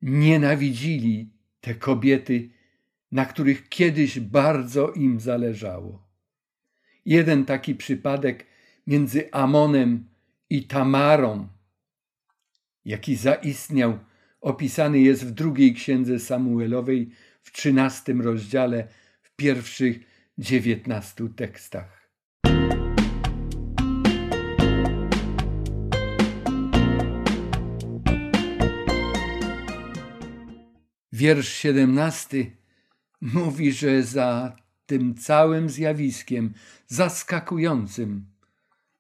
nienawidzili te kobiety, na których kiedyś bardzo im zależało. Jeden taki przypadek między Amonem i Tamarą, jaki zaistniał, opisany jest w drugiej księdze Samuelowej w trzynastym rozdziale, w pierwszych dziewiętnastu tekstach. Wiersz siedemnasty mówi, że za tym całym zjawiskiem zaskakującym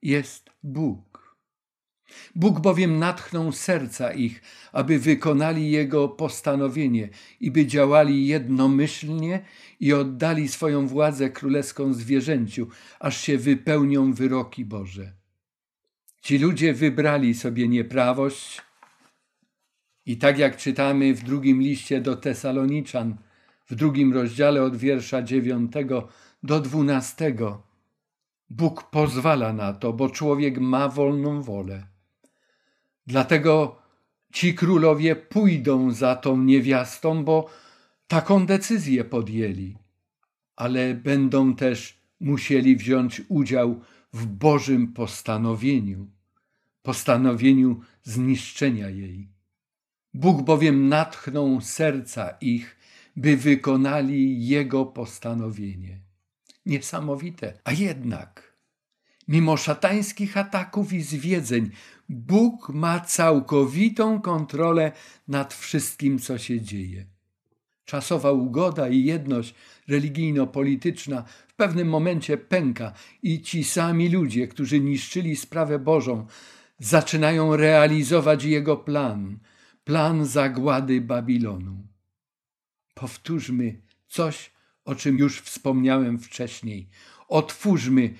jest Bóg. Bóg bowiem natchnął serca ich, aby wykonali Jego postanowienie i by działali jednomyślnie i oddali swoją władzę królewską zwierzęciu, aż się wypełnią wyroki Boże. Ci ludzie wybrali sobie nieprawość, i tak jak czytamy w drugim liście do Tesaloniczan, w drugim rozdziale od wiersza dziewiątego do dwunastego, Bóg pozwala na to, bo człowiek ma wolną wolę. Dlatego ci królowie pójdą za tą niewiastą, bo taką decyzję podjęli, ale będą też musieli wziąć udział w Bożym postanowieniu, postanowieniu zniszczenia jej. Bóg bowiem natchnął serca ich, by wykonali Jego postanowienie. Niesamowite, a jednak, mimo szatańskich ataków i zwiedzeń, Bóg ma całkowitą kontrolę nad wszystkim, co się dzieje. Czasowa ugoda i jedność religijno-polityczna w pewnym momencie pęka i ci sami ludzie, którzy niszczyli sprawę Bożą, zaczynają realizować Jego plan – plan zagłady Babilonu. Powtórzmy coś, o czym już wspomniałem wcześniej. Otwórzmy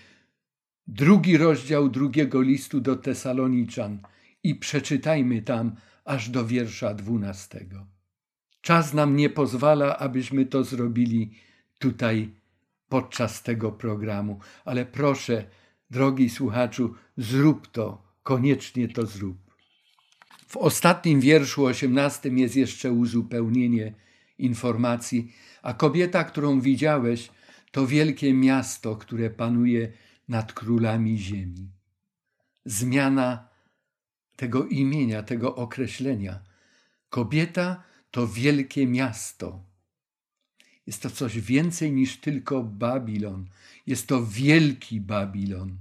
drugi rozdział drugiego listu do Tesaloniczan i przeczytajmy tam aż do wiersza dwunastego. Czas nam nie pozwala, abyśmy to zrobili tutaj podczas tego programu, ale proszę, drogi słuchaczu, zrób to, koniecznie to zrób. W ostatnim wierszu, osiemnastym, jest jeszcze uzupełnienie informacji, a kobieta, którą widziałeś, to wielkie miasto, które panuje nad królami ziemi. Zmiana tego imienia, tego określenia. Kobieta to wielkie miasto. Jest to coś więcej niż tylko Babilon. Jest to wielki Babilon.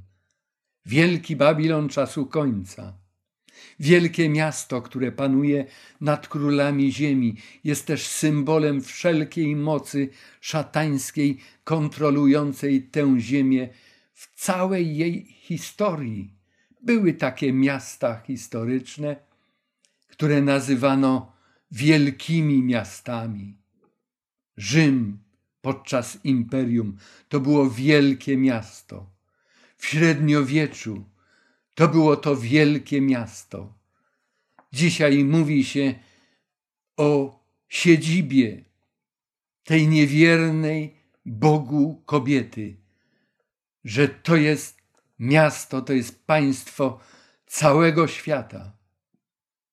Wielki Babilon czasu końca. Wielkie miasto, które panuje nad królami ziemi, jest też symbolem wszelkiej mocy szatańskiej, kontrolującej tę ziemię w całej jej historii. Były takie miasta historyczne, które nazywano wielkimi miastami. Rzym podczas imperium to było wielkie miasto. W średniowieczu to było to wielkie miasto. Dzisiaj mówi się o siedzibie tej niewiernej Bogu kobiety, że to jest miasto, to jest państwo całego świata.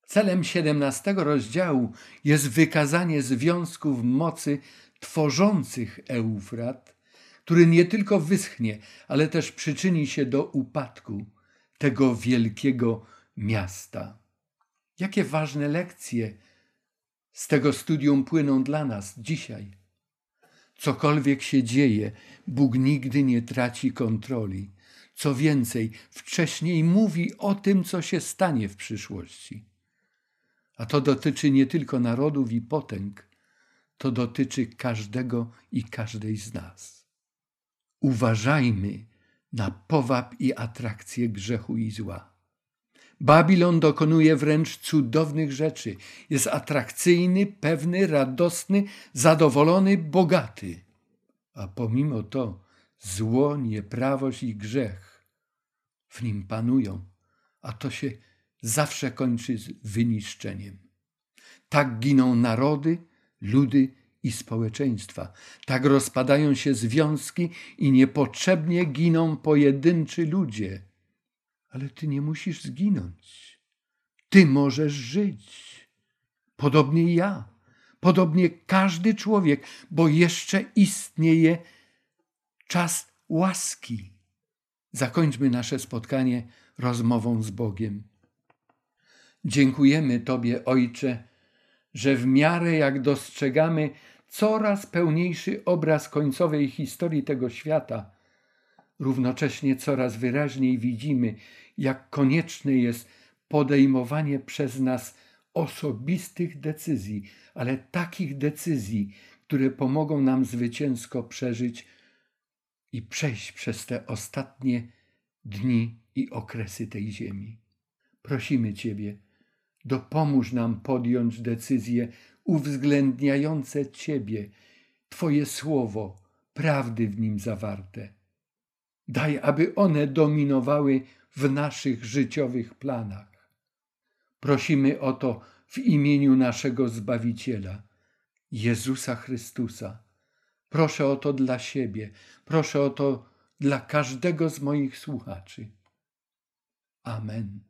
Celem 17 rozdziału jest wykazanie związków mocy tworzących Eufrat, który nie tylko wyschnie, ale też przyczyni się do upadku tego wielkiego miasta. Jakie ważne lekcje z tego studium płyną dla nas dzisiaj. Cokolwiek się dzieje, Bóg nigdy nie traci kontroli. Co więcej, wcześniej mówi o tym, co się stanie w przyszłości. A to dotyczy nie tylko narodów i potęg, to dotyczy każdego i każdej z nas. Uważajmy na powab i atrakcję grzechu i zła. Babilon dokonuje wręcz cudownych rzeczy. Jest atrakcyjny, pewny, radosny, zadowolony, bogaty. A pomimo to zło, nieprawość i grzech w nim panują, a to się zawsze kończy z wyniszczeniem. Tak giną narody, ludy i społeczeństwa. Tak rozpadają się związki i niepotrzebnie giną pojedynczy ludzie. Ale ty nie musisz zginąć. Ty możesz żyć. Podobnie ja, podobnie każdy człowiek, bo jeszcze istnieje czas łaski. Zakończmy nasze spotkanie rozmową z Bogiem. Dziękujemy Tobie, Ojcze, że w miarę jak dostrzegamy coraz pełniejszy obraz końcowej historii tego świata, równocześnie coraz wyraźniej widzimy, jak konieczne jest podejmowanie przez nas osobistych decyzji, ale takich decyzji, które pomogą nam zwycięsko przeżyć i przejść przez te ostatnie dni i okresy tej ziemi. Prosimy Ciebie, dopomóż nam podjąć decyzje uwzględniające Ciebie, Twoje słowo, prawdy w nim zawarte. Daj, aby one dominowały w naszych życiowych planach. Prosimy o to w imieniu naszego Zbawiciela, Jezusa Chrystusa. Proszę o to dla siebie, proszę o to dla każdego z moich słuchaczy. Amen.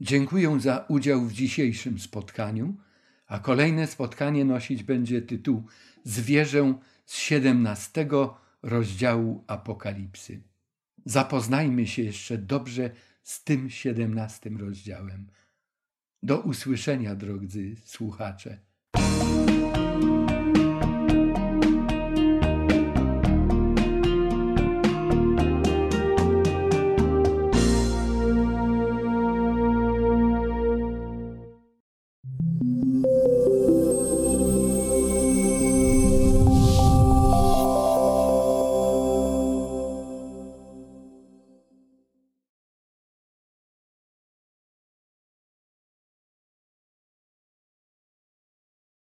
Dziękuję za udział w dzisiejszym spotkaniu, a kolejne spotkanie nosić będzie tytuł Zwierzę z 17 rozdziału Apokalipsy. Zapoznajmy się jeszcze dobrze z tym 17 rozdziałem. Do usłyszenia, drodzy słuchacze.